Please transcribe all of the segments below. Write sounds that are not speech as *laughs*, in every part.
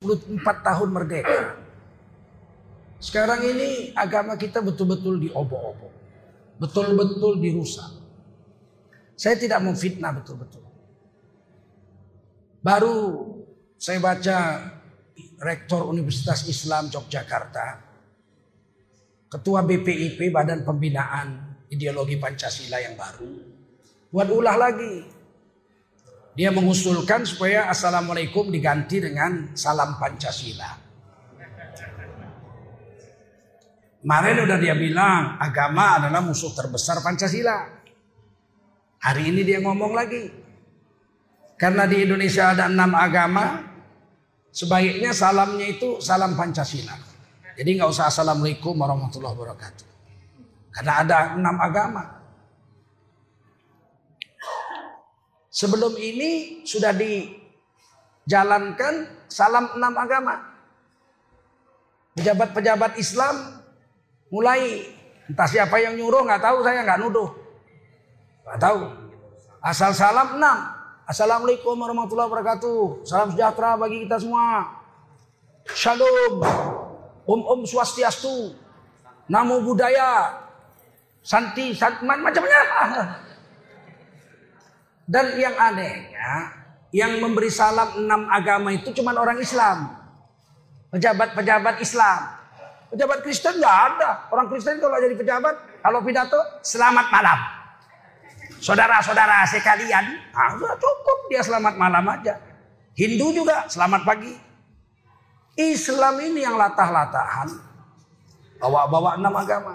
24 tahun merdeka. Sekarang ini agama kita betul-betul diobok-obok. Betul-betul dirusak. Saya tidak mau fitnah betul-betul. Baru saya baca Rektor Universitas Islam Yogyakarta, Ketua BPIP Badan Pembinaan Ideologi Pancasila yang baru, buat ulah lagi. Dia mengusulkan supaya Assalamualaikum diganti dengan Salam Pancasila. Kemarin udah dia bilang agama adalah musuh terbesar Pancasila. Hari ini dia ngomong lagi. Karena di Indonesia ada enam agama, sebaiknya salamnya itu salam Pancasila. Jadi nggak usah Assalamualaikum warahmatullahi wabarakatuh. Karena ada enam agama. Sebelum ini sudah dijalankan salam enam agama. Pejabat-pejabat Islam mulai entah siapa yang nyuruh nggak tahu saya nggak nuduh. Nggak tahu. Asal salam enam. Assalamualaikum warahmatullahi wabarakatuh. Salam sejahtera bagi kita semua. Shalom. Om Om Swastiastu. Namo Buddhaya. Santi, santi macamnya. *laughs* Dan yang anehnya, yang memberi salam enam agama itu cuma orang Islam. Pejabat-pejabat Islam. Pejabat Kristen nggak ada. Orang Kristen kalau jadi pejabat, kalau pidato, selamat malam. Saudara-saudara sekalian, ah, sudah cukup dia selamat malam aja. Hindu juga selamat pagi. Islam ini yang latah-latahan. Bawa-bawa enam agama.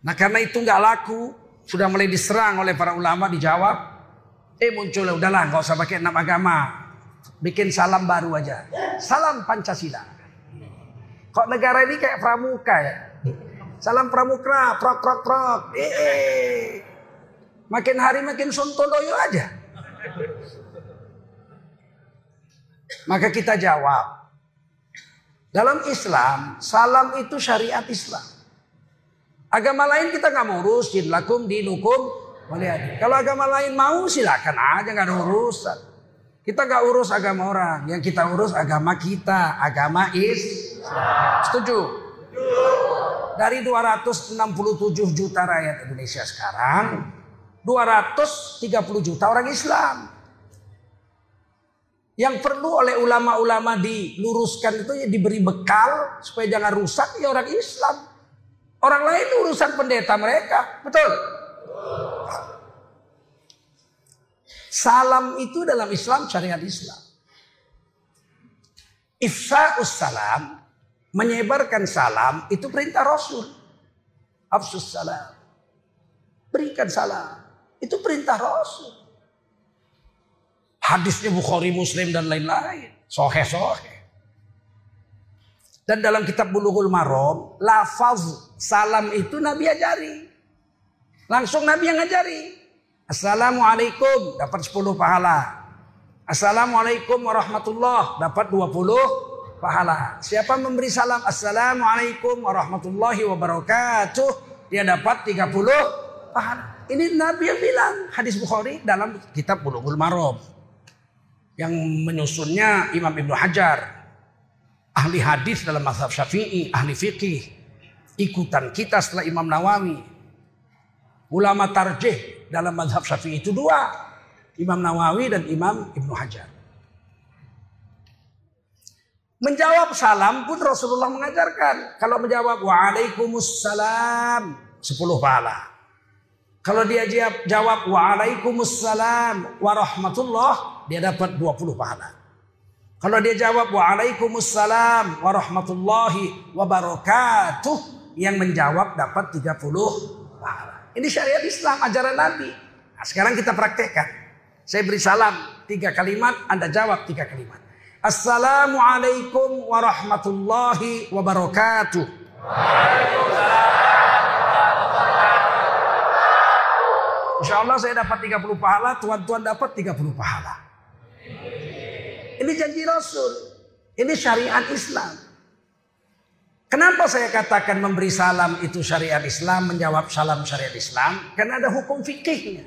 Nah karena itu nggak laku, sudah mulai diserang oleh para ulama dijawab. Eh muncul udahlah nggak usah pakai enam agama. Bikin salam baru aja. Salam Pancasila. Kok negara ini kayak pramuka ya? Salam pramuka, prok prok prok. Eh, eh. Makin hari makin sontoloyo aja. Maka kita jawab. Dalam Islam, salam itu syariat Islam. Agama lain kita nggak mau urus, lakum dinukum boleh Kalau agama lain mau silakan aja nggak ada urusan. Kita nggak urus agama orang, yang kita urus agama kita, agama Islam. Setuju? Dari 267 juta rakyat Indonesia sekarang, 230 juta orang Islam. Yang perlu oleh ulama-ulama diluruskan itu ya diberi bekal supaya jangan rusak ya orang Islam. Orang lain urusan pendeta mereka, betul? Salam itu dalam Islam syariat Islam. Ifsa'us salam, menyebarkan salam itu perintah Rasul. Afsus salam. Berikan salam. Itu perintah Rasul. Hadisnya Bukhari, Muslim dan lain-lain. Sohe-sohe. Dan dalam kitab Bulughul Maram, lafaz salam itu Nabi ajari. Langsung Nabi yang ngajari. Assalamualaikum dapat 10 pahala. Assalamualaikum warahmatullah dapat 20 pahala. Siapa memberi salam Assalamualaikum warahmatullahi wabarakatuh dia dapat 30 pahala. Ini Nabi yang bilang hadis Bukhari dalam kitab Bulughul Maram. Yang menyusunnya Imam Ibnu Hajar. Ahli hadis dalam mazhab Syafi'i, ahli fikih. Ikutan kita setelah Imam Nawawi. Ulama tarjih dalam mazhab Syafi'i itu dua. Imam Nawawi dan Imam Ibnu Hajar. Menjawab salam pun Rasulullah mengajarkan. Kalau menjawab waalaikumsalam. Sepuluh pahala. Kalau dia jawab waalaikumsalam warahmatullah, dia dapat 20 pahala. Kalau dia jawab waalaikumsalam warahmatullahi wabarakatuh, yang menjawab dapat 30 pahala. Ini syariat Islam, ajaran Nabi. Nah, sekarang kita praktekkan. Saya beri salam tiga kalimat, Anda jawab tiga kalimat. Assalamualaikum warahmatullahi wabarakatuh. Insya Allah saya dapat 30 pahala, tuan-tuan dapat 30 pahala. Ini janji Rasul. Ini syariat Islam. Kenapa saya katakan memberi salam itu syariat Islam, menjawab salam syariat Islam? Karena ada hukum fikihnya.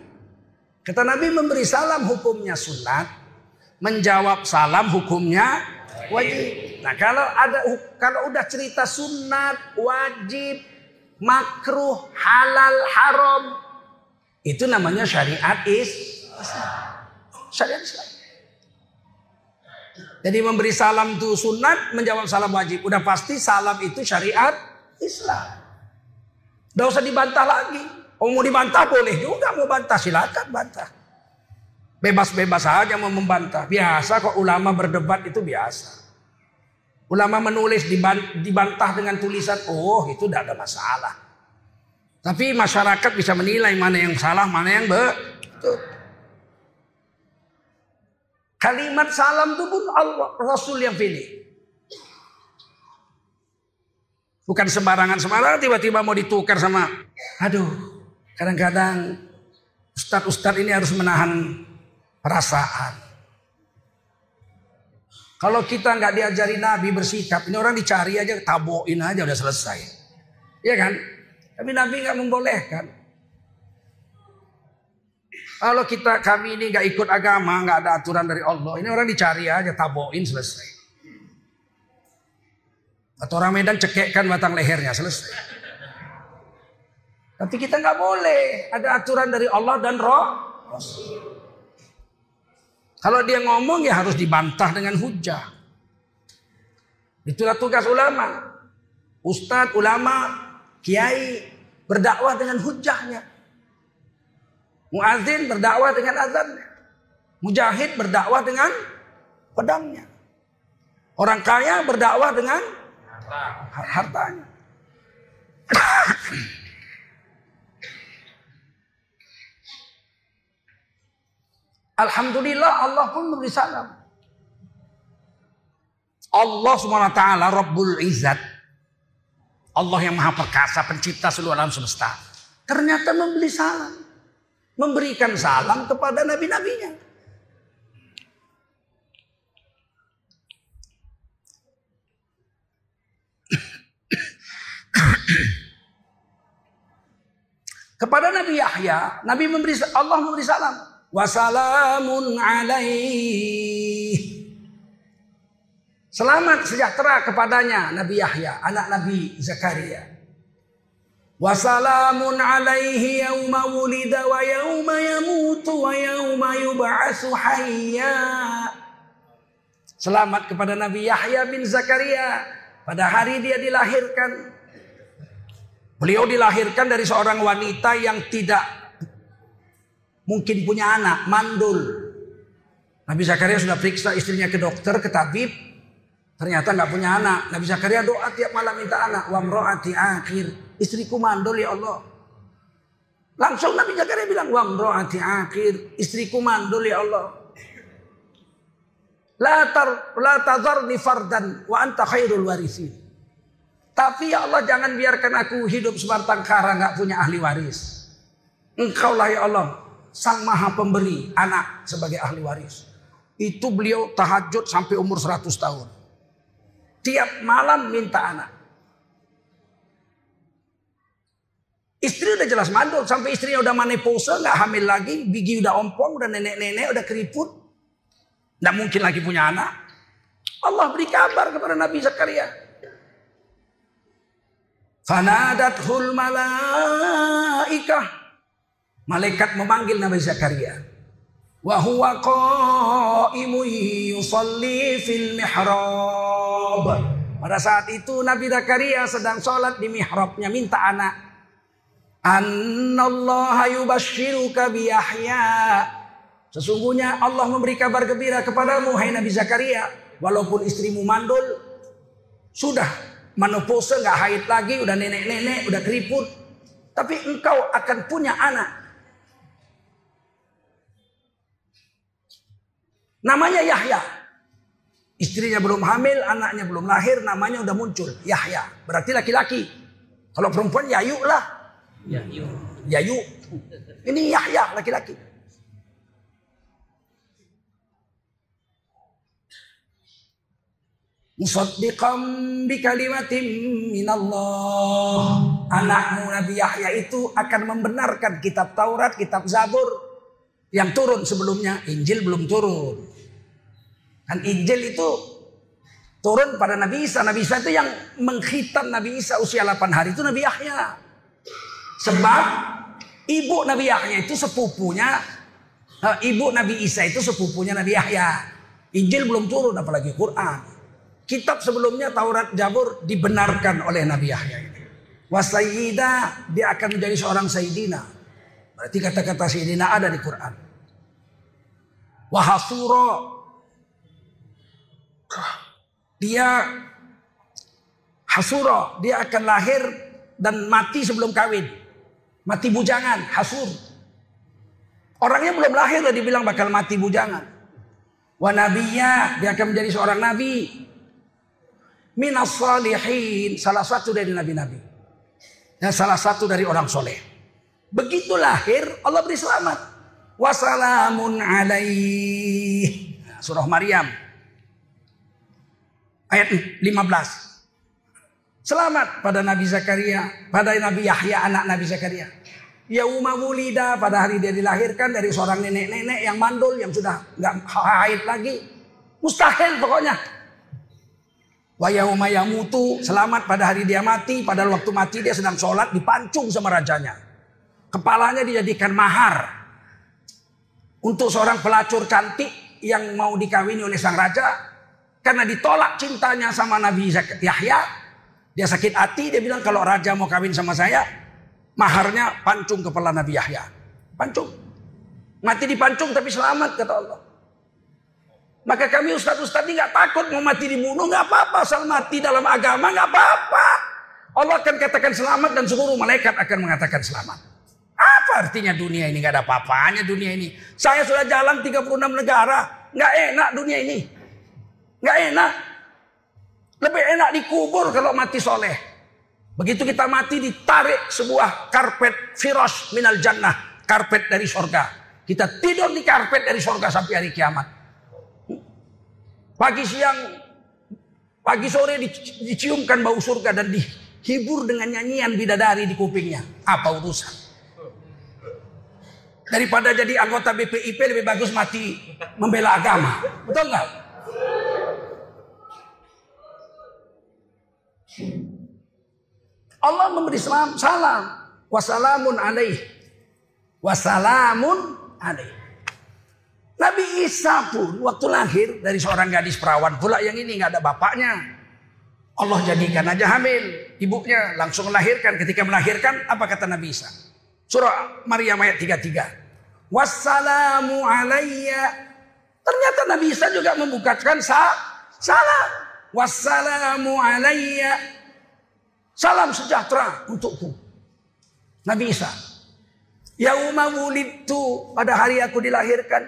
Kata Nabi memberi salam hukumnya sunat, menjawab salam hukumnya Wajib. Nah kalau ada kalau udah cerita sunat, wajib, makruh, halal, haram, itu namanya syariat is syariat Islam. Jadi memberi salam itu sunat, menjawab salam wajib. Udah pasti salam itu syariat Islam. Udah usah dibantah lagi. Oh mau dibantah boleh juga, mau bantah silakan bantah. Bebas-bebas saja mau membantah. Biasa kok ulama berdebat itu biasa. Ulama menulis dibantah dengan tulisan, oh itu tidak ada masalah. Tapi masyarakat bisa menilai mana yang salah, mana yang betul. Kalimat salam itu pun Allah, Rasul yang pilih. Bukan sembarangan sembarangan tiba-tiba mau ditukar sama, aduh, kadang-kadang ustadz-ustadz ini harus menahan perasaan. Kalau kita nggak diajari Nabi bersikap, ini orang dicari aja, taboin aja udah selesai. Iya kan? Tapi Nabi nggak membolehkan. Kalau kita kami ini nggak ikut agama, nggak ada aturan dari Allah, ini orang dicari aja, taboin selesai. Atau orang Medan cekekkan batang lehernya selesai. Tapi kita nggak boleh, ada aturan dari Allah dan Roh. Kalau dia ngomong ya harus dibantah dengan hujah. Itulah tugas ulama. Ustadz, ulama, kiai berdakwah dengan hujahnya. Muazin berdakwah dengan azannya. Mujahid berdakwah dengan pedangnya. Orang kaya berdakwah dengan hartanya. *coughs* Alhamdulillah Allah pun memberi salam. Allah SWT Rabbul Izzat. Allah yang maha perkasa pencipta seluruh alam semesta. Ternyata memberi salam. Memberikan salam kepada nabi-nabinya. kepada Nabi Yahya, Nabi memberi Allah memberi salam wasalamun alaih. Selamat sejahtera kepadanya Nabi Yahya, anak Nabi Zakaria. Wasalamun alaihi yauma wulida wa yauma yamutu wa yauma yub'atsu hayya. Selamat kepada Nabi Yahya bin Zakaria pada hari dia dilahirkan. Beliau dilahirkan dari seorang wanita yang tidak mungkin punya anak, mandul. Nabi Zakaria sudah periksa istrinya ke dokter, ke tabib. Ternyata nggak punya anak. Nabi Zakaria doa tiap malam minta anak. Wa mro'ati akhir. Istriku mandul ya Allah. Langsung Nabi Zakaria bilang, wa mro'ati akhir. Istriku mandul ya Allah. La tar la tazarni fardan wa anta khairul warisin. Tapi ya Allah jangan biarkan aku hidup sebatang kara nggak punya ahli waris. Engkau lah ya Allah sang maha pemberi anak sebagai ahli waris. Itu beliau tahajud sampai umur 100 tahun. Tiap malam minta anak. Istri udah jelas mandul sampai istrinya udah menopause nggak hamil lagi, gigi udah ompong, udah nenek-nenek, udah keriput. Nggak mungkin lagi punya anak. Allah beri kabar kepada Nabi Zakaria. Fanadathul malaikah Malaikat memanggil Nabi Zakaria. Huwa qaimun yusalli fil mihrab. Pada saat itu Nabi Zakaria sedang sholat di mihrabnya minta anak. Annallaha yubashshiruka bi Yahya. Sesungguhnya Allah memberi kabar gembira kepadamu hai Nabi Zakaria. Walaupun istrimu mandul. Sudah menopause nggak haid lagi. Udah nenek-nenek, udah keriput. Tapi engkau akan punya anak. Namanya Yahya. Istrinya belum hamil, anaknya belum lahir, namanya udah muncul. Yahya. Berarti laki-laki. Kalau perempuan Yayu lah. Yayu. Yayu. Ini Yahya laki-laki. Musaddiqam bi kalimatin minallah. Anakmu Nabi Yahya itu akan membenarkan kitab Taurat, kitab Zabur yang turun sebelumnya. Injil belum turun. Kan Injil itu turun pada Nabi Isa. Nabi Isa itu yang menghitam Nabi Isa usia 8 hari itu Nabi Yahya. Sebab ibu Nabi Yahya itu sepupunya eh, ibu Nabi Isa itu sepupunya Nabi Yahya. Injil belum turun apalagi Quran. Kitab sebelumnya Taurat Jabur dibenarkan oleh Nabi Yahya ini. Dia akan menjadi seorang sayyidina. Berarti kata-kata sayyidina ada di Quran. Wahasuro dia hasuro dia akan lahir dan mati sebelum kawin. Mati bujangan, hasur. Orangnya belum lahir udah dibilang bakal mati bujangan. Wa nabiya dia akan menjadi seorang nabi. Minas salihin, salah satu dari nabi-nabi. Dan salah satu dari orang soleh. Begitu lahir Allah beri selamat. Wassalamun alaih. Nah, surah Maryam. Ayat 15. Selamat pada Nabi Zakaria, pada Nabi Yahya anak Nabi Zakaria. Yauma wulida pada hari dia dilahirkan dari seorang nenek-nenek yang mandul yang sudah nggak haid lagi. Mustahil pokoknya. Wa yauma yamutu, selamat pada hari dia mati, pada waktu mati dia sedang sholat dipancung sama rajanya. Kepalanya dijadikan mahar untuk seorang pelacur cantik yang mau dikawini oleh sang raja karena ditolak cintanya sama Nabi Yahya. Dia sakit hati, dia bilang kalau raja mau kawin sama saya, maharnya pancung kepala Nabi Yahya. Pancung. Mati dipancung tapi selamat kata Allah. Maka kami ustaz-ustaz ini nggak takut mau mati dibunuh nggak apa-apa asal mati dalam agama nggak apa-apa. Allah akan katakan selamat dan seluruh malaikat akan mengatakan selamat. Apa artinya dunia ini nggak ada apa-apanya dunia ini. Saya sudah jalan 36 negara nggak enak dunia ini. Nggak enak. Lebih enak dikubur kalau mati soleh. Begitu kita mati ditarik sebuah karpet firos minal jannah. Karpet dari sorga. Kita tidur di karpet dari sorga sampai hari kiamat. Pagi siang, pagi sore diciumkan bau surga dan dihibur dengan nyanyian bidadari di kupingnya. Apa urusan? Daripada jadi anggota BPIP lebih bagus mati membela agama. Betul nggak? Allah memberi salam, salam. Wassalamun alaih. Wassalamun alaih. Nabi Isa pun waktu lahir dari seorang gadis perawan pula yang ini nggak ada bapaknya. Allah jadikan aja hamil. Ibunya langsung melahirkan. Ketika melahirkan apa kata Nabi Isa? Surah Maryam ayat 33. Wassalamu alayya. Ternyata Nabi Isa juga membukakan sa salam. Wassalamu alayya. Salam sejahtera untukku. Nabi Isa. Yauma wulidtu pada hari aku dilahirkan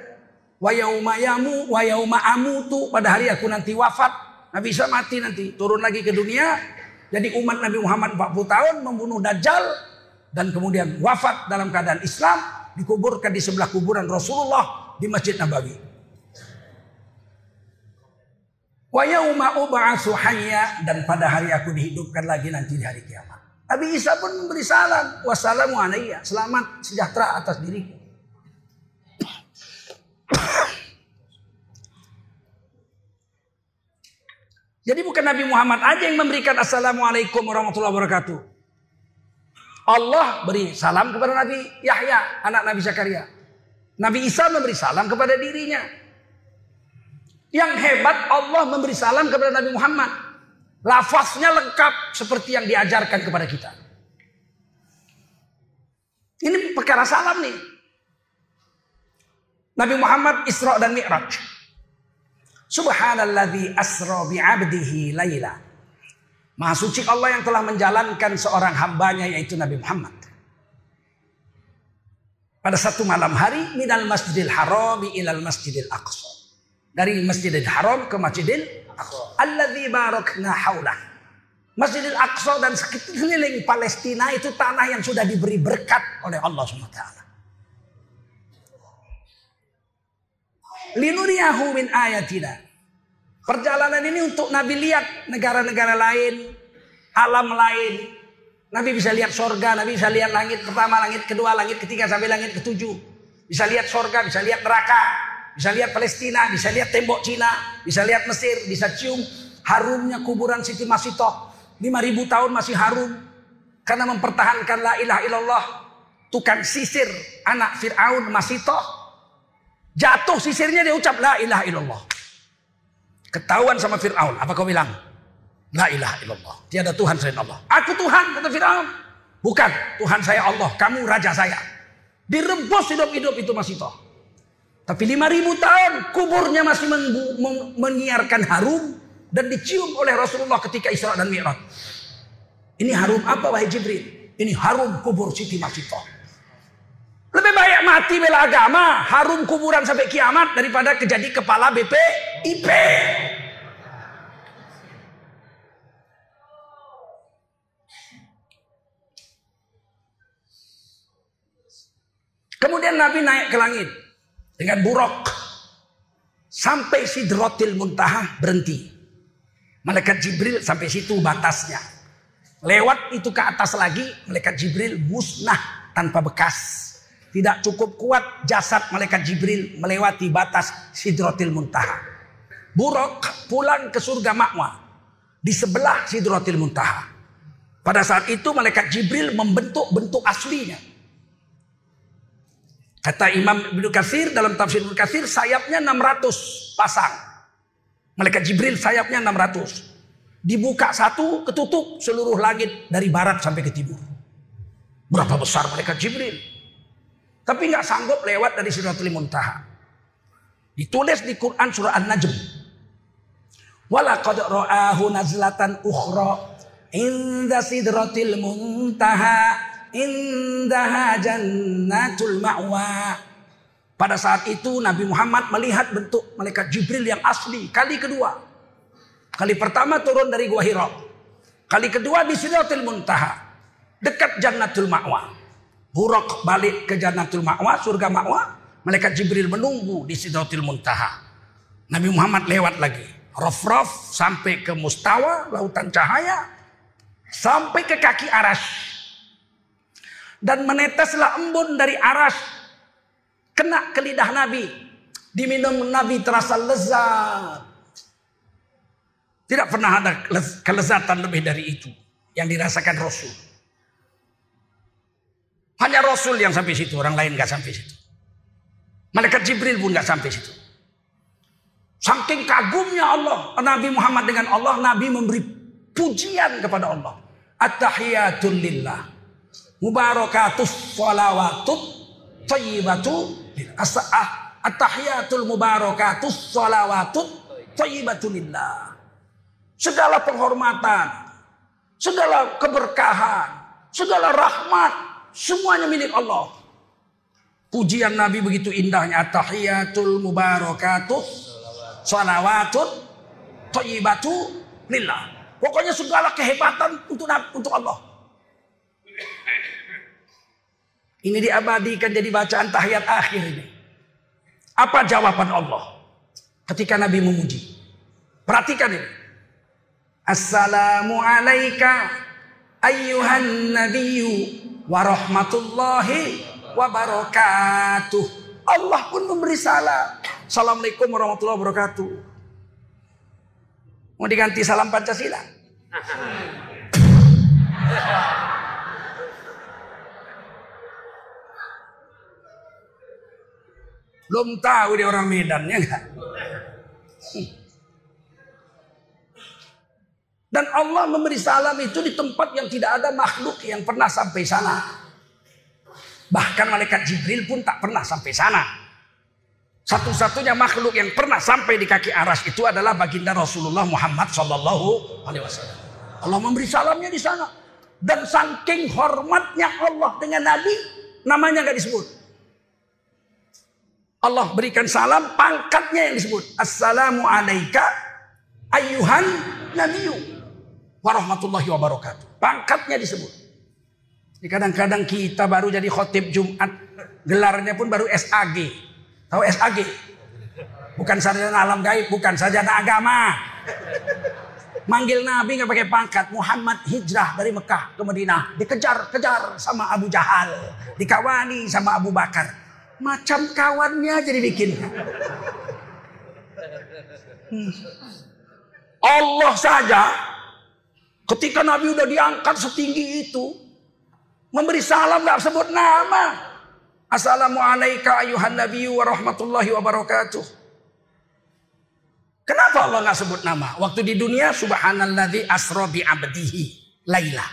Wa yauma yamu wa yauma amutu pada hari aku nanti wafat. Nabi Isa mati nanti turun lagi ke dunia. Jadi umat Nabi Muhammad 40 tahun membunuh Dajjal dan kemudian wafat dalam keadaan Islam dikuburkan di sebelah kuburan Rasulullah di Masjid Nabawi. Wa yauma ub'atsu hayya dan pada hari aku dihidupkan lagi nanti di hari kiamat. Nabi Isa pun memberi salam, wassalamu alayya, selamat sejahtera atas diriku. Jadi bukan Nabi Muhammad aja yang memberikan Assalamualaikum warahmatullahi wabarakatuh. Allah beri salam kepada Nabi Yahya, anak Nabi Zakaria. Nabi Isa memberi salam kepada dirinya. Yang hebat Allah memberi salam kepada Nabi Muhammad. Lafaznya lengkap seperti yang diajarkan kepada kita. Ini perkara salam nih. Nabi Muhammad Isra dan Mi'raj. Subhanalladzi asra bi'abdihi laila. Maha suci Allah yang telah menjalankan seorang hambanya yaitu Nabi Muhammad. Pada satu malam hari minal masjidil haram ilal masjidil aqsa. Dari masjidil haram ke masjidil aqsa. Alladzi barakna haulah. Masjidil Aqsa dan sekeliling Palestina itu tanah yang sudah diberi berkat oleh Allah SWT. linuriyahu min ayatina. Perjalanan ini untuk Nabi lihat negara-negara lain, alam lain. Nabi bisa lihat sorga, Nabi bisa lihat langit pertama, langit kedua, langit ketiga sampai langit ketujuh. Bisa lihat sorga, bisa lihat neraka, bisa lihat Palestina, bisa lihat tembok Cina, bisa lihat Mesir, bisa cium Harumnya kuburan Siti Masitoh. 5000 tahun masih harum. Karena mempertahankan la ilaha illallah. Tukang sisir anak Fir'aun Masitoh. Jatuh sisirnya dia ucap la ilaha illallah. Ketahuan sama Fir'aun. Apa kau bilang? La ilaha illallah. Tiada Tuhan selain Allah. Aku Tuhan kata Fir'aun. Bukan Tuhan saya Allah. Kamu raja saya. Direbus hidup-hidup itu Masitoh. Tapi 5000 tahun kuburnya masih menyiarkan harum dan dicium oleh Rasulullah ketika Isra dan Mi'raj. Ini harum apa wahai Jibril? Ini harum kubur Siti Masitoh. Lebih baik mati bela agama, harum kuburan sampai kiamat daripada kejadi kepala BPIP. Kemudian Nabi naik ke langit dengan buruk sampai Sidrotil Muntaha berhenti. Malaikat Jibril sampai situ batasnya. Lewat itu ke atas lagi, malaikat Jibril musnah tanpa bekas. Tidak cukup kuat jasad malaikat Jibril melewati batas Sidrotil Muntaha. Buruk pulang ke surga Ma'wa di sebelah Sidrotil Muntaha. Pada saat itu malaikat Jibril membentuk bentuk aslinya. Kata Imam Ibnu Katsir dalam tafsir Ibnu Katsir sayapnya 600 pasang. Malaikat Jibril sayapnya 600. Dibuka satu, ketutup seluruh langit dari barat sampai ke timur. Berapa besar malaikat Jibril? Tapi nggak sanggup lewat dari Sidratul Muntaha. Ditulis di Quran surah An-Najm. Walaqad ra'ahu nazlatan ukhra inda sidratil muntaha indaha jannatul ma'wa. Pada saat itu Nabi Muhammad melihat bentuk malaikat Jibril yang asli kali kedua. Kali pertama turun dari Gua Hira. Kali kedua di Sidratul Muntaha. Dekat Jannatul Ma'wa. Buruk balik ke Jannatul Ma'wa, surga Ma'wa. Malaikat Jibril menunggu di Sidratul Muntaha. Nabi Muhammad lewat lagi. Rof-rof sampai ke Mustawa, lautan cahaya. Sampai ke kaki Arash dan meneteslah embun dari aras kena ke lidah Nabi. Diminum Nabi terasa lezat. Tidak pernah ada kelezatan lebih dari itu yang dirasakan Rasul. Hanya Rasul yang sampai situ, orang lain nggak sampai situ. Malaikat Jibril pun nggak sampai situ. Saking kagumnya Allah, Nabi Muhammad dengan Allah, Nabi memberi pujian kepada Allah. At-tahiyatul lillah. Mubarakatus salawatut tayyibatu ah, at-tahiyatul mubarakatus salawatut tayyibatu lillah. Segala penghormatan, segala keberkahan, segala rahmat, semuanya milik Allah. Pujian Nabi begitu indahnya at-tahiyatul mubarakatus salawatut tayyibatu lillah. Pokoknya segala kehebatan untuk untuk Allah. Ini diabadikan jadi bacaan tahiyat akhir ini. Apa jawaban Allah ketika Nabi memuji? Perhatikan ini. Assalamu alayka ayyuhan nabiyyu wa rahmatullahi wa barakatuh. Allah pun memberi salam. Assalamualaikum warahmatullahi wabarakatuh. Mau diganti salam Pancasila? *laughs* Belum tahu dia orang Medan ya enggak? Dan Allah memberi salam itu di tempat yang tidak ada makhluk yang pernah sampai sana. Bahkan malaikat Jibril pun tak pernah sampai sana. Satu-satunya makhluk yang pernah sampai di kaki aras itu adalah baginda Rasulullah Muhammad Sallallahu Alaihi Wasallam. Allah memberi salamnya di sana. Dan saking hormatnya Allah dengan Nabi, namanya gak disebut. Allah berikan salam, pangkatnya yang disebut. Assalamu alaika ayuhan nabiyu warahmatullahi wabarakatuh. Pangkatnya disebut. Kadang-kadang kita baru jadi khotib Jumat. Gelarnya pun baru SAG. Tahu SAG? Bukan sarjana alam gaib, bukan sarjana agama. Manggil Nabi nggak pakai pangkat. Muhammad hijrah dari Mekah ke Madinah. Dikejar-kejar sama Abu Jahal. Dikawani sama Abu Bakar macam kawannya jadi bikin. Hmm. Allah saja ketika Nabi udah diangkat setinggi itu memberi salam nggak sebut nama. Assalamualaikum ayuhan Nabi wa rahmatullahi wa barakatuh. Kenapa Allah nggak sebut nama? Waktu di dunia subhanalladzi asra bi abdihi laila.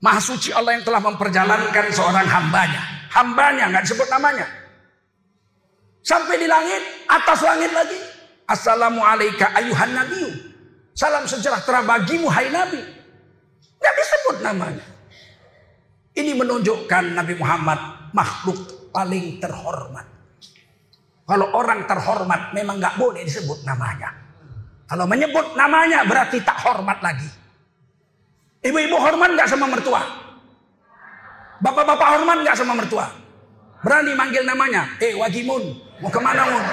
Maha suci Allah yang telah memperjalankan seorang hambanya. Hambanya nggak disebut namanya. Sampai di langit, atas langit lagi. Assalamualaikum ayuhan nabiyu. Salam sejahtera bagimu hai nabi. Nggak disebut namanya. Ini menunjukkan Nabi Muhammad makhluk paling terhormat. Kalau orang terhormat memang nggak boleh disebut namanya. Kalau menyebut namanya berarti tak hormat lagi. Ibu-ibu hormat nggak sama mertua? Bapak-bapak hormat nggak sama mertua? Berani manggil namanya? Eh Wagimun, mau ke mana mun?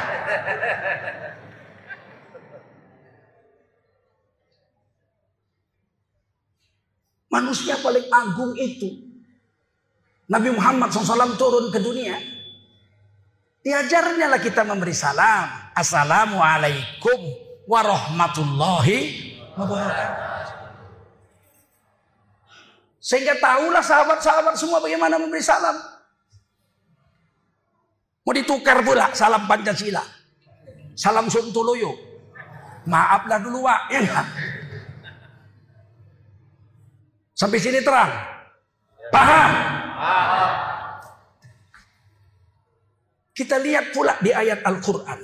Manusia paling agung itu Nabi Muhammad SAW turun ke dunia. Diajarnya lah kita memberi salam. Assalamualaikum warahmatullahi wabarakatuh. Sehingga tahulah sahabat-sahabat semua bagaimana memberi salam. Mau ditukar pula salam Pancasila. Salam Suntuluyo. Maaflah dulu Wak. Ya? Sampai sini terang. Paham? Kita lihat pula di ayat Al-Quran.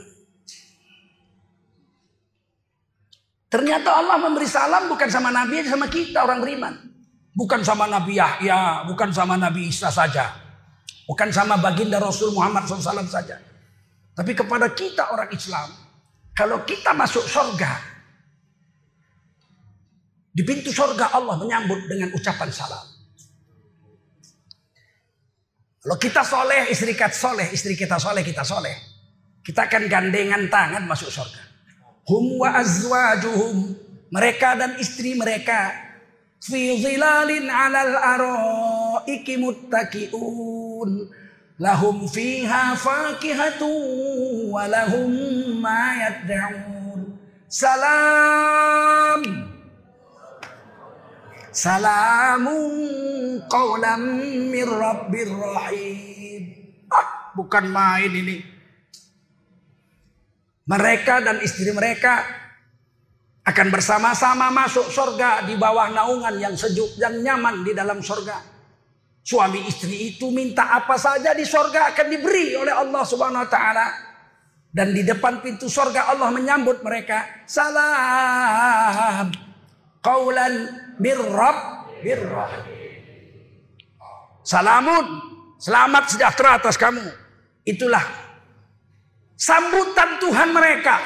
Ternyata Allah memberi salam bukan sama Nabi, sama kita orang beriman. Bukan sama Nabi Yahya, bukan sama Nabi Isa saja. Bukan sama baginda Rasul Muhammad SAW saja. Tapi kepada kita orang Islam, kalau kita masuk surga, di pintu surga Allah menyambut dengan ucapan salam. Kalau kita soleh, istri kita soleh, istri kita soleh, kita soleh. Kita akan gandengan tangan masuk surga. Hum wa azwajuhum. Mereka dan istri mereka. Fi zilalin alal araiki muttaki'un. Lahum fiha fakihatu wa lahum ma yad'un. Salam. Salamun qawlam mir rabbir rahim. Ah, bukan main ini. Mereka dan istri mereka akan bersama-sama masuk surga di bawah naungan yang sejuk dan nyaman di dalam surga. Suami istri itu minta apa saja di surga akan diberi oleh Allah Subhanahu wa taala. Dan di depan pintu surga Allah menyambut mereka. Salam. Qaulan birrab birrab. Salamun. Selamat sejahtera atas kamu. Itulah Sambutan Tuhan mereka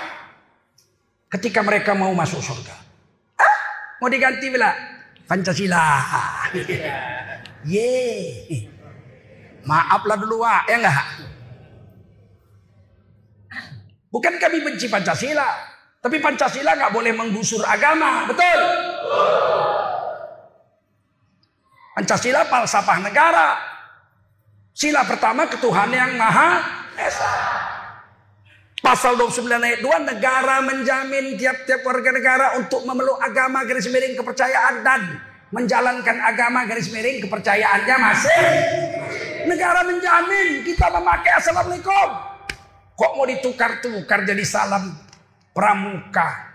ketika mereka mau masuk surga. Ah, mau diganti bila Pancasila. *laughs* Ye. Maaflah dulu Wak, ya enggak? Bukan kami benci Pancasila, tapi Pancasila nggak boleh menggusur agama, betul? Pancasila falsafah negara. Sila pertama ketuhanan yang maha esa. Pasal 29 ayat 2 negara menjamin tiap-tiap warga negara untuk memeluk agama garis miring kepercayaan dan menjalankan agama garis miring kepercayaannya masih. Negara menjamin kita memakai assalamualaikum. Kok mau ditukar-tukar jadi salam pramuka,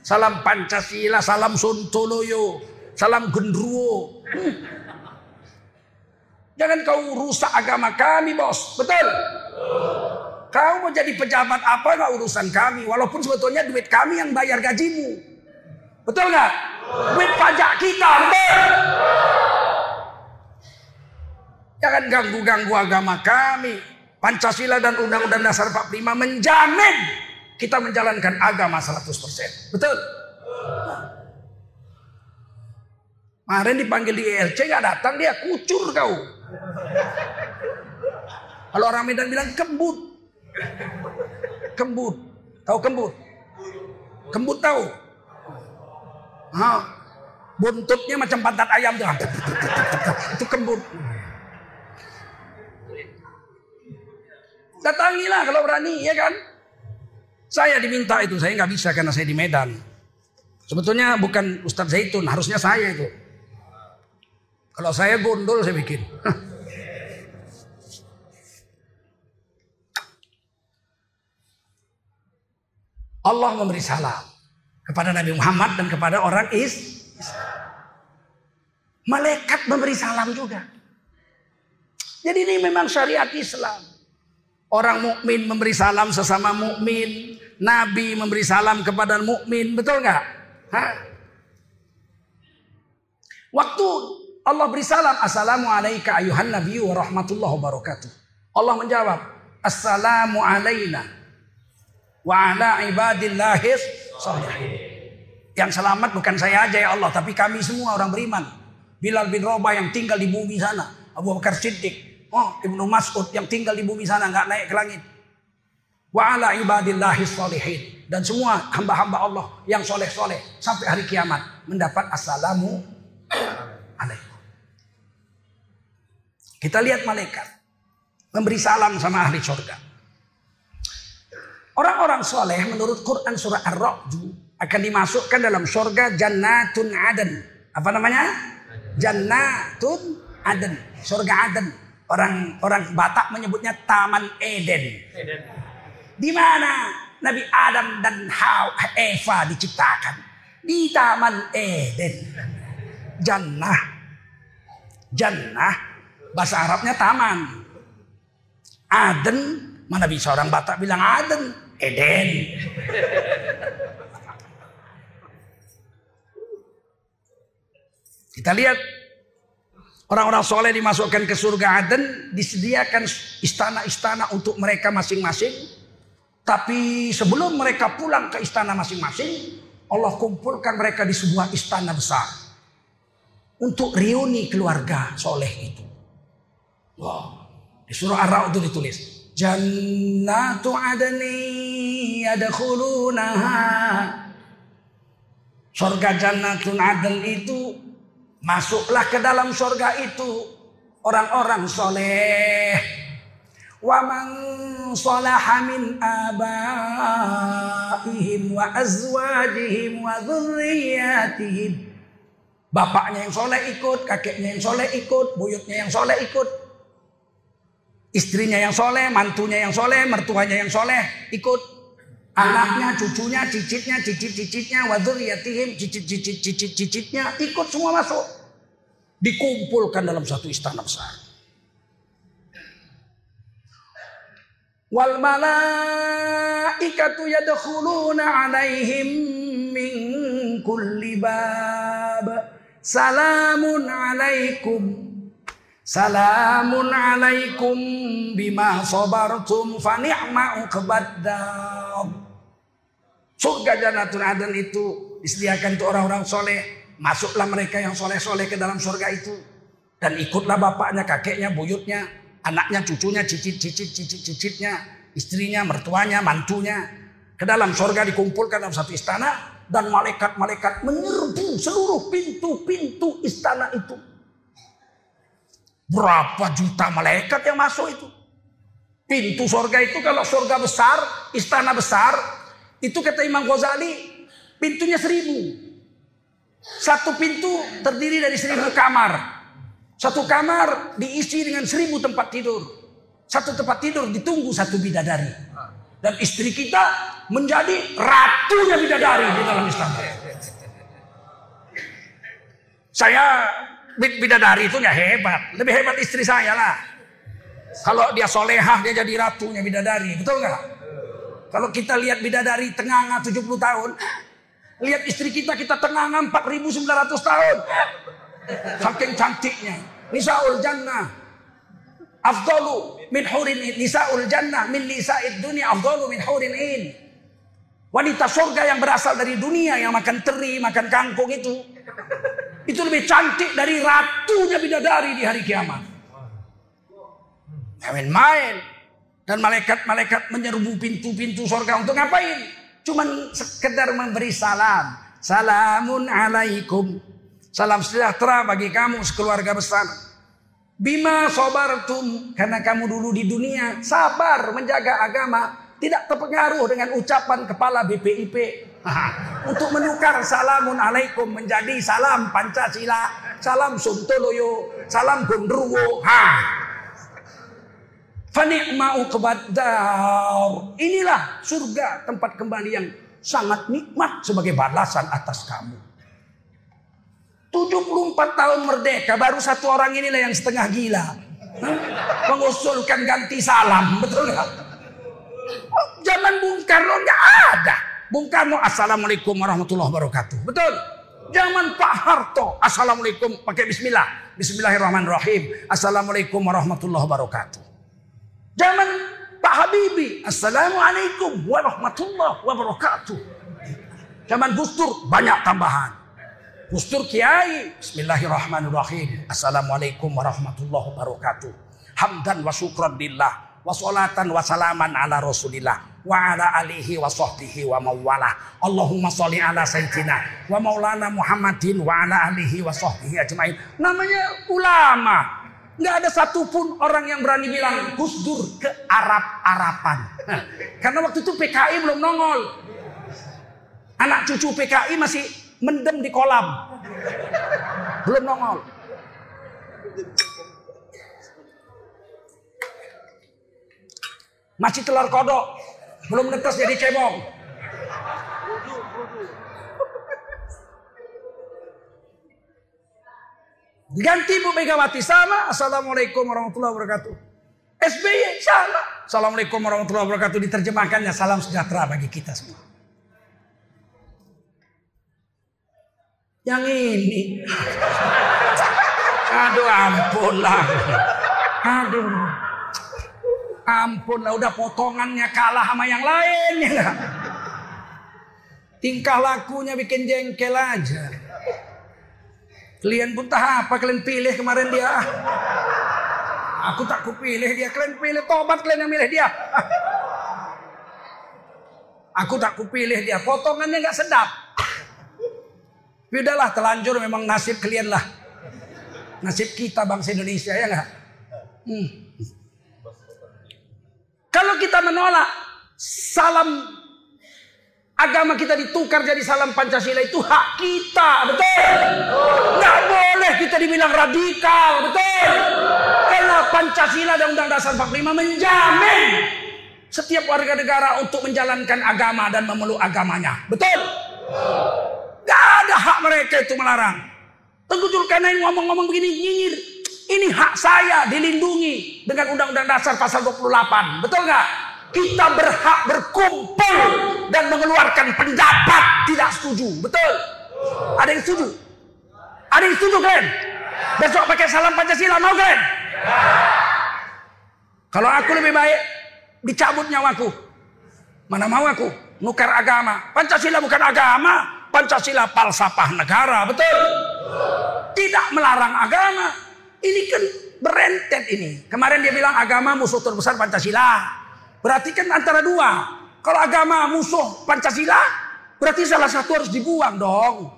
salam Pancasila, salam Sontoloyo, salam Gendruwo. Hmm. Jangan kau rusak agama kami bos, betul? Kau mau jadi pejabat apa nggak urusan kami. Walaupun sebetulnya duit kami yang bayar gajimu. Betul nggak? Duit pajak kita, betul. Jangan ganggu-ganggu agama kami. Pancasila dan Undang-Undang Dasar 45 menjamin kita menjalankan agama 100%. Betul? Kemarin dipanggil di ELC nggak datang dia kucur kau. Kalau orang Medan bilang kembut. Kembut. Tahu kembut? Kembut tahu? Ha. Buntutnya macam pantat ayam tuh. Itu kembut. Datangilah kalau berani, ya kan? Saya diminta itu, saya nggak bisa karena saya di Medan. Sebetulnya bukan Ustadz Zaitun, harusnya saya itu. Kalau saya gondol saya bikin. Allah memberi salam kepada Nabi Muhammad dan kepada orang is. Malaikat memberi salam juga. Jadi ini memang syariat Islam. Orang mukmin memberi salam sesama mukmin, Nabi memberi salam kepada mukmin, betul nggak? Waktu Allah beri salam, Assalamualaikum ayuhan Nabi wa rahmatullahi wabarakatuh. Allah menjawab, Assalamu alaina wa ala ibadillahis salihin. Yang selamat bukan saya aja ya Allah, tapi kami semua orang beriman. Bilal bin Rabah yang tinggal di bumi sana, Abu Bakar Siddiq, Oh, Ibnu Mas'ud yang tinggal di bumi sana nggak naik ke langit. Wa ala ibadillahi salihin. Dan semua hamba-hamba Allah yang soleh-soleh sampai hari kiamat mendapat assalamu alaikum. Kita lihat malaikat memberi salam sama ahli surga. Orang-orang soleh menurut Quran surah Ar-Ra'd akan dimasukkan dalam surga jannatun aden. Apa namanya? Jannatun aden. Surga aden. Orang orang Batak menyebutnya Taman Eden. Eden. Di mana Nabi Adam dan Hawa Eva diciptakan? Di Taman Eden. Jannah. Jannah bahasa Arabnya taman. Aden mana bisa orang Batak bilang Aden? Eden. *laughs* Kita lihat Orang-orang soleh dimasukkan ke surga Aden, disediakan istana-istana untuk mereka masing-masing. Tapi sebelum mereka pulang ke istana masing-masing, Allah kumpulkan mereka di sebuah istana besar. Untuk reuni keluarga soleh itu. Wow. Di surah Ar-Ra'd itu ditulis. Jannatu adni yadkhulunaha. Surga Jannatun Aden itu Masuklah ke dalam surga itu orang-orang soleh. Wa man salaha min abaihim wa azwajihim wa dhurriyyatihim. Bapaknya yang soleh ikut, kakeknya yang soleh ikut, buyutnya yang soleh ikut. Istrinya yang soleh, mantunya yang soleh, mertuanya yang soleh ikut. Anaknya, cucunya, cicitnya, cicit-cicitnya, waduriyatihim, cicit-cicit-cicit-cicitnya ikut semua masuk. Dikumpulkan dalam satu istana besar. Wal malaikatu yadkhuluna alaihim min kulli bab. Salamun alaikum. Salamun alaikum bima sabartum fa ni'ma Surga Jannatul Aden itu disediakan untuk orang-orang soleh. Masuklah mereka yang soleh-soleh ke dalam surga itu. Dan ikutlah bapaknya, kakeknya, buyutnya, anaknya, cucunya, cicit-cicit, cicit-cicitnya, istrinya, mertuanya, mantunya. Ke dalam surga dikumpulkan dalam satu istana. Dan malaikat-malaikat menyerbu seluruh pintu-pintu istana itu. Berapa juta malaikat yang masuk itu? Pintu surga itu kalau surga besar, istana besar, itu kata Imam Ghazali, pintunya seribu. Satu pintu terdiri dari seribu kamar. Satu kamar diisi dengan seribu tempat tidur. Satu tempat tidur ditunggu satu bidadari. Dan istri kita menjadi ratunya bidadari di dalam Islam. Saya bidadari itu ya hebat. Lebih hebat istri saya lah. Kalau dia solehah dia jadi ratunya bidadari. Betul nggak? Kalau kita lihat bidadari tenganga 70 tahun, lihat istri kita kita tenganga 4900 tahun. Saking cantiknya. Nisaul jannah. Afdalu min hurin nisaul jannah min nisa'id dunia afdalu min hurin in. Wanita surga yang berasal dari dunia yang makan teri, makan kangkung itu. Itu lebih cantik dari ratunya bidadari di hari kiamat. Main-main. Dan malaikat-malaikat menyerbu pintu-pintu surga untuk ngapain? Cuman sekedar memberi salam. Salamun alaikum. Salam sejahtera bagi kamu sekeluarga besar. Bima sobartum. Karena kamu dulu di dunia sabar menjaga agama. Tidak terpengaruh dengan ucapan kepala BPIP. Untuk menukar salamun alaikum menjadi salam Pancasila, salam Suntoloyo, salam Gondruwo. Ha. Fanikma uqbaddar. Inilah surga tempat kembali yang sangat nikmat sebagai balasan atas kamu. 74 tahun merdeka baru satu orang inilah yang setengah gila. Mengusulkan ganti salam, betul nggak? Oh, zaman Bung Karno nggak ada. Bung Karno Assalamualaikum warahmatullahi wabarakatuh. Betul. Zaman Pak Harto Assalamualaikum pakai Bismillah. Bismillahirrahmanirrahim. Assalamualaikum warahmatullahi wabarakatuh. Zaman Pak Habibie Assalamualaikum warahmatullahi wabarakatuh. Zaman Gus Dur banyak tambahan. Gus Dur Kiai. Bismillahirrahmanirrahim. Assalamualaikum warahmatullahi wabarakatuh. Hamdan wa syukran lillah. Wa wa salaman ala rasulillah. Wa ala alihi wa sahbihi wa mawala. Allahumma salli ala sayyidina. Wa maulana Muhammadin wa ala alihi wa sahbihi ajmain. Namanya ulama. Nggak ada satupun orang yang berani bilang Gus Dur ke Arab-Arapan. *laughs* Karena waktu itu PKI belum nongol. Anak cucu PKI masih mendem di kolam. *laughs* Belum nongol. Masih telur kodok. Belum netes jadi cebong. Ganti Bu Megawati sama. Assalamualaikum warahmatullahi wabarakatuh. SBY sama. Assalamualaikum warahmatullahi wabarakatuh. Diterjemahkannya salam sejahtera bagi kita semua. Yang ini. *laughs* Aduh ampun lah. Aduh. Ampun lah udah potongannya kalah sama yang lain ya. *laughs* Tingkah lakunya bikin jengkel aja. Kalian pun tak apa kalian pilih kemarin dia. Aku tak kupilih dia. Kalian pilih tobat kalian yang milih dia. Aku tak kupilih dia. Potongannya nggak sedap. Udahlah telanjur memang nasib kalian lah. Nasib kita bangsa Indonesia ya nggak? Hmm. Kalau kita menolak salam agama kita ditukar jadi salam Pancasila itu hak kita, betul? Nggak boleh kita dibilang radikal, betul? Karena Pancasila dan Undang Dasar 45 menjamin setiap warga negara untuk menjalankan agama dan memeluk agamanya, betul? Gak ada hak mereka itu melarang. Tengku Zulkarnain ngomong-ngomong begini nyinyir. Ini hak saya dilindungi dengan Undang-Undang Dasar pasal 28. Betul nggak? Kita berhak berkumpul dan mengeluarkan pendapat tidak setuju. Betul? Ada yang setuju? Ada yang setuju kalian? Besok pakai salam Pancasila mau kalian? Kalau aku lebih baik dicabut nyawaku. Mana mau aku? Nukar agama. Pancasila bukan agama. Pancasila falsafah negara, betul? Tidak melarang agama. Ini kan berentet ini. Kemarin dia bilang agama musuh terbesar Pancasila. Berarti kan antara dua. Kalau agama musuh Pancasila, berarti salah satu harus dibuang dong.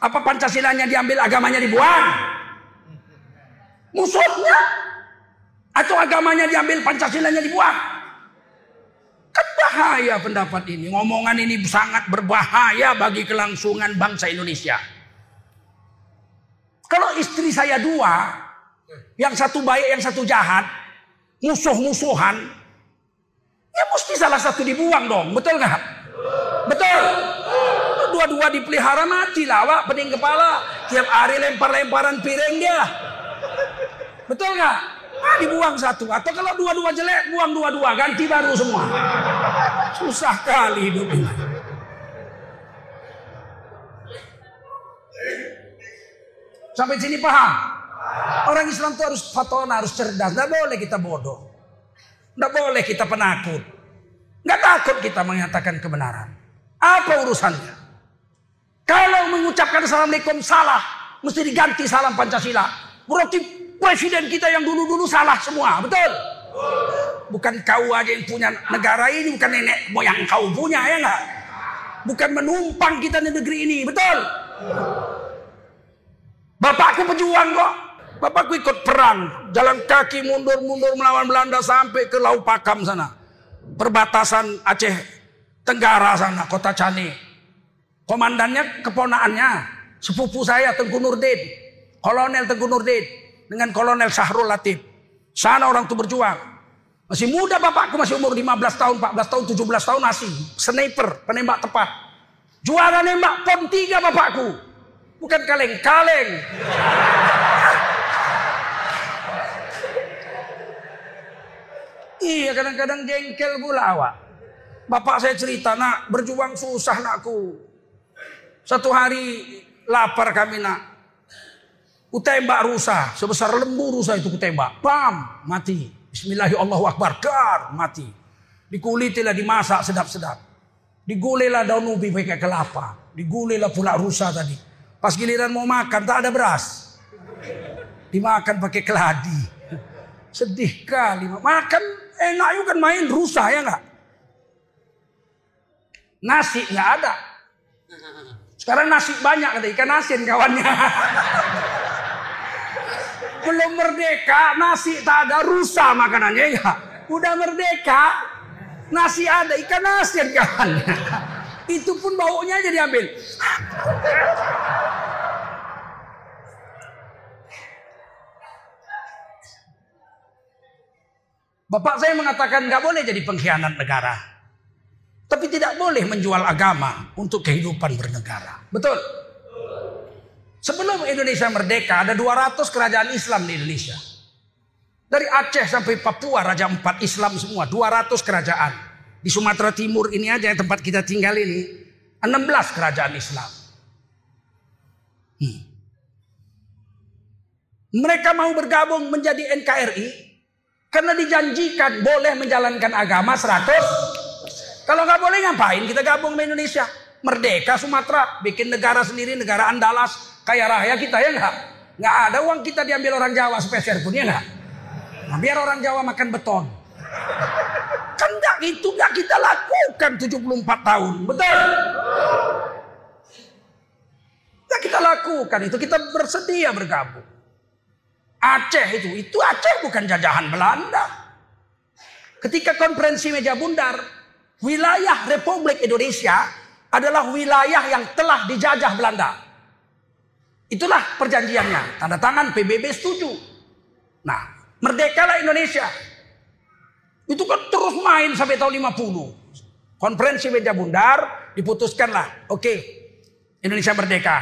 Apa Pancasilanya diambil, agamanya dibuang? Musuhnya? Atau agamanya diambil, Pancasilanya dibuang? Kan bahaya pendapat ini. Ngomongan ini sangat berbahaya bagi kelangsungan bangsa Indonesia. Kalau istri saya dua, yang satu baik, yang satu jahat, musuh-musuhan, ya mesti salah satu dibuang dong, betul nggak? Betul. Dua-dua dipelihara mati lawak pening kepala, tiap hari lempar-lemparan piring dia. Betul nggak? Ah, dibuang satu. Atau kalau dua-dua jelek, buang dua-dua, ganti baru semua. Susah kali hidup ini. Sampai sini paham? Orang Islam itu harus fatona, harus cerdas. Tidak boleh kita bodoh. Tidak boleh kita penakut. Nggak takut kita menyatakan kebenaran. Apa urusannya? Kalau mengucapkan Assalamualaikum salah, mesti diganti salam Pancasila. Berarti presiden kita yang dulu-dulu salah semua, betul? Bukan kau aja yang punya negara ini, bukan nenek moyang kau punya, ya nggak? Bukan menumpang kita di negeri ini, betul? Bapakku pejuang kok. Bapakku ikut perang. Jalan kaki mundur-mundur melawan Belanda sampai ke Laut Pakam sana. Perbatasan Aceh Tenggara sana, kota Cane. Komandannya keponaannya, sepupu saya Tengku Nurdin. Kolonel Tengku Nurdin dengan Kolonel Syahrul Latif. Sana orang tuh berjuang. Masih muda bapakku masih umur 15 tahun, 14 tahun, 17 tahun masih. Sniper, penembak tepat. Juara nembak pon 3 bapakku. Bukan kaleng-kaleng. Iya kadang-kadang jengkel pula awak. Bapak saya cerita nak berjuang susah nakku. Satu hari lapar kami nak. Kutembak rusa sebesar lembu rusa itu kutembak. Pam mati. Bismillahirrahmanirrahim. Dar mati. Dikulitilah dimasak sedap-sedap. Digulilah daun ubi pakai kelapa. Digulilah pula rusa tadi. Pas giliran mau makan tak ada beras. Dimakan pakai keladi. *laughs* Sedih kali. Makan Enak yuk kan main rusak ya nggak? Nasi nggak ada. Sekarang nasi banyak ada ikan asin kawannya. *laughs* Belum merdeka nasi tak ada rusak makanannya ya. Udah merdeka nasi ada ikan asin kawannya. *laughs* Itu pun baunya jadi ambil. *laughs* Bapak saya mengatakan nggak boleh jadi pengkhianat negara. Tapi tidak boleh menjual agama untuk kehidupan bernegara. Betul? Sebelum Indonesia merdeka ada 200 kerajaan Islam di Indonesia. Dari Aceh sampai Papua Raja Empat Islam semua 200 kerajaan. Di Sumatera Timur ini aja tempat kita tinggal ini 16 kerajaan Islam. Hmm. Mereka mau bergabung menjadi NKRI karena dijanjikan boleh menjalankan agama 100. Kalau nggak boleh ngapain kita gabung sama Indonesia? Merdeka Sumatera, bikin negara sendiri, negara Andalas, kaya raya kita ya nggak? Nggak ada uang kita diambil orang Jawa spesial pun ya nggak? Nah, biar orang Jawa makan beton. Kan nggak itu nggak kita lakukan 74 tahun, betul? Nggak kita lakukan itu, kita bersedia bergabung. Aceh itu, itu Aceh bukan jajahan Belanda. Ketika konferensi meja bundar, wilayah Republik Indonesia adalah wilayah yang telah dijajah Belanda. Itulah perjanjiannya. Tanda tangan PBB setuju. Nah, merdekalah Indonesia. Itu kan terus main sampai tahun 50. Konferensi meja bundar diputuskanlah. Oke, Indonesia merdeka.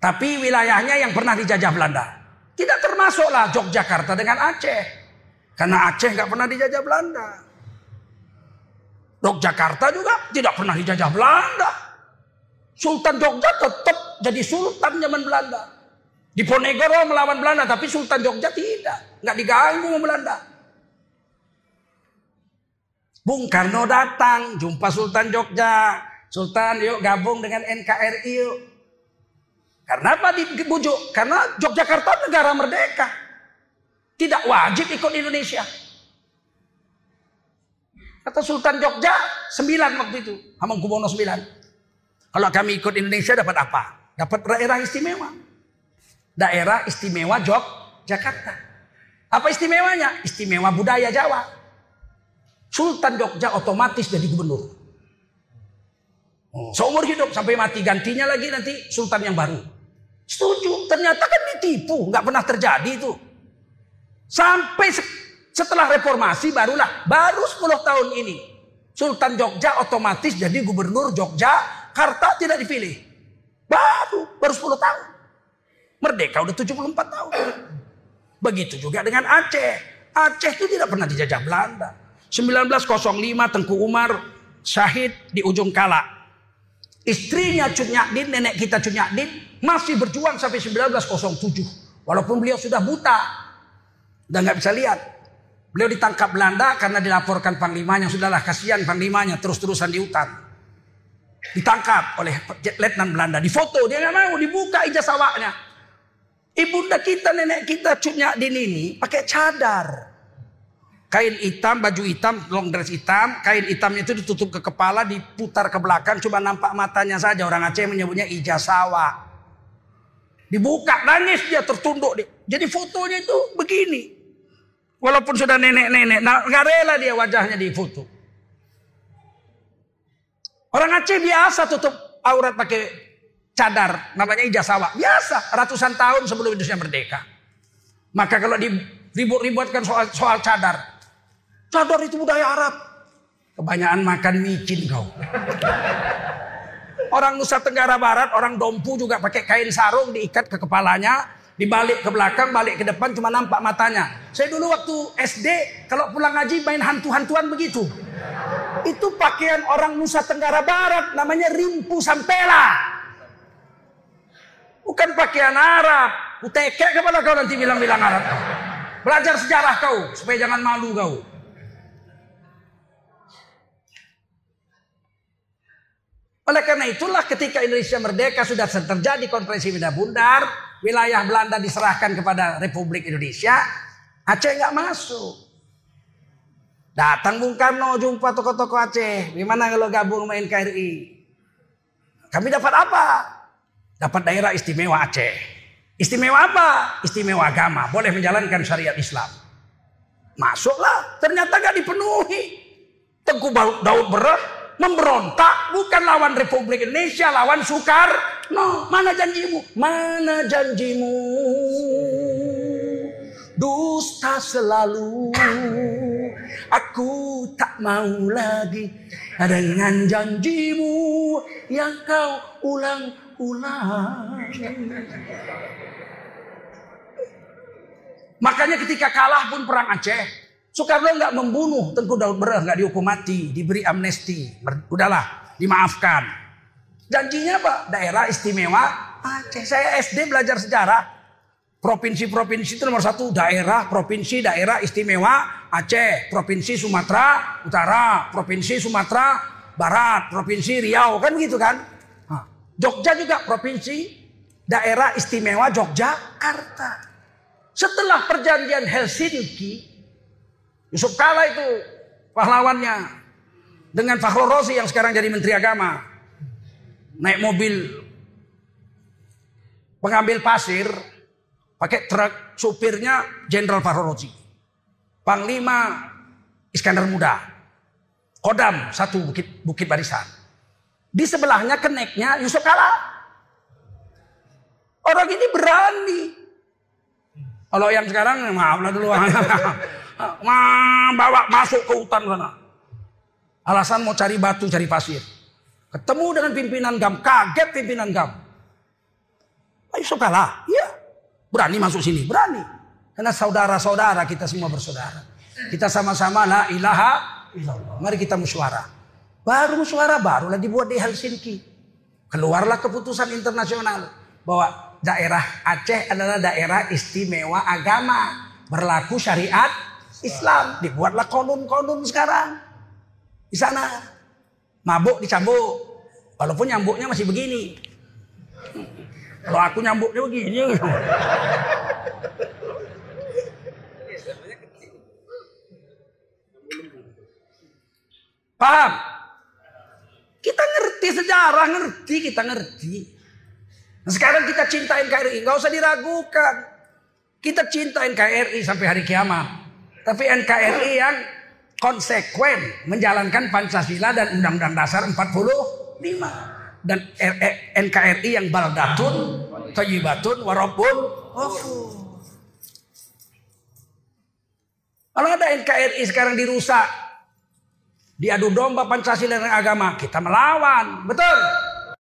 Tapi wilayahnya yang pernah dijajah Belanda. Tidak termasuklah Yogyakarta dengan Aceh. Karena Aceh nggak pernah dijajah Belanda. Yogyakarta juga tidak pernah dijajah Belanda. Sultan Jogja tetap jadi sultan zaman Belanda. Diponegoro melawan Belanda, tapi Sultan Jogja tidak. Nggak diganggu sama Belanda. Bung Karno datang, jumpa Sultan Jogja. Sultan yuk gabung dengan NKRI yuk. Karena apa dibujuk? Karena Yogyakarta negara merdeka. Tidak wajib ikut Indonesia. Kata Sultan Jogja, sembilan waktu itu. Hamengkubuwono sembilan. Kalau kami ikut Indonesia dapat apa? Dapat daerah istimewa. Daerah istimewa Yogyakarta. Apa istimewanya? Istimewa budaya Jawa. Sultan Jogja otomatis jadi gubernur. Seumur hidup sampai mati gantinya lagi nanti sultan yang baru. Setuju. Ternyata kan ditipu. Nggak pernah terjadi itu. Sampai setelah reformasi barulah. Baru 10 tahun ini. Sultan Jogja otomatis jadi gubernur Jogja. Karta tidak dipilih. Baru. Baru 10 tahun. Merdeka udah 74 tahun. Begitu juga dengan Aceh. Aceh itu tidak pernah dijajah Belanda. 1905 Tengku Umar syahid di ujung kala. Istrinya Cut Nyakdin, nenek kita Cut Nyakdin, masih berjuang sampai 1907. Walaupun beliau sudah buta. Dan nggak bisa lihat. Beliau ditangkap Belanda karena dilaporkan panglimanya. Sudahlah kasihan panglimanya terus-terusan di hutan. Ditangkap oleh letnan Belanda. Difoto, dia nggak mau dibuka ijazah awaknya. Ibunda kita, nenek kita Cut Nyakdin ini pakai cadar. Kain hitam, baju hitam, long dress hitam. Kain hitamnya itu ditutup ke kepala, diputar ke belakang. Cuma nampak matanya saja. Orang Aceh menyebutnya ijasawa. Dibuka, nangis dia tertunduk. Dia. Jadi fotonya itu begini. Walaupun sudah nenek-nenek. Nah, rela dia wajahnya di foto. Orang Aceh biasa tutup aurat pakai cadar, namanya ijasawa. Biasa, ratusan tahun sebelum Indonesia merdeka. Maka kalau diribut-ributkan soal, soal cadar. Cadar itu budaya Arab. Kebanyakan makan micin kau. Orang Nusa Tenggara Barat, orang Dompu juga pakai kain sarung diikat ke kepalanya, dibalik ke belakang, balik ke depan cuma nampak matanya. Saya dulu waktu SD kalau pulang ngaji main hantu-hantuan begitu. Itu pakaian orang Nusa Tenggara Barat namanya rimpu sampela. Bukan pakaian Arab. Utekek kepada kau nanti bilang-bilang Arab. Belajar sejarah kau supaya jangan malu kau. Oleh karena itulah ketika Indonesia merdeka sudah terjadi konferensi Bina Bundar, wilayah Belanda diserahkan kepada Republik Indonesia, Aceh nggak masuk. Datang Bung Karno jumpa tokoh-tokoh Aceh, gimana kalau gabung main KRI? Kami dapat apa? Dapat daerah istimewa Aceh. Istimewa apa? Istimewa agama, boleh menjalankan syariat Islam. Masuklah, ternyata gak dipenuhi. Tengku Daud berat, memberontak bukan lawan Republik Indonesia, lawan Soekarno. Mana janjimu? Mana janjimu? Dusta selalu. Aku tak mau lagi dengan janjimu yang kau ulang-ulang. Makanya ketika kalah pun perang Aceh, Soekarno nggak membunuh Tengku Daud Bereh, nggak dihukum mati, diberi amnesti, udahlah, dimaafkan. Janjinya apa? Daerah istimewa Aceh. Saya SD belajar sejarah. Provinsi-provinsi itu nomor satu daerah, provinsi, daerah istimewa Aceh, provinsi Sumatera Utara, provinsi Sumatera Barat, provinsi Riau, kan begitu kan? Jogja juga provinsi, daerah istimewa Yogyakarta. Setelah perjanjian Helsinki, Yusuf Kala itu pahlawannya. Dengan Fakhrul Rozi yang sekarang jadi Menteri Agama. Naik mobil pengambil pasir. Pakai truk supirnya Jenderal Fakhrul Rozi. Panglima Iskandar Muda. Kodam satu Bukit, Bukit Barisan. Di sebelahnya keneknya Yusuf Kala. Orang ini berani. Kalau yang sekarang maaflah dulu. *laughs* Bawa masuk ke hutan sana. Alasan mau cari batu, cari pasir. Ketemu dengan pimpinan GAM, kaget pimpinan GAM. Ayo kalah, iya. Berani masuk sini, berani. Karena saudara-saudara kita semua bersaudara. Kita sama-sama la ilaha illallah. Mari kita musyawarah. Baru musyawarah barulah dibuat di Helsinki. Keluarlah keputusan internasional bahwa daerah Aceh adalah daerah istimewa agama berlaku syariat Islam. Dibuatlah konun-konun sekarang. Di sana. Mabuk dicambuk. Walaupun nyambuknya masih begini. Kalau aku nyambuknya begini. Paham? Kita ngerti sejarah, ngerti, kita ngerti. Nah, sekarang kita cintain KRI, nggak usah diragukan. Kita cintain KRI sampai hari kiamat. Tapi NKRI yang konsekuen menjalankan Pancasila dan Undang-Undang Dasar 45 dan NKRI yang baldatun, tayyibatun, warabun, Kalau ada NKRI sekarang dirusak, diadu domba Pancasila dan agama, kita melawan, betul?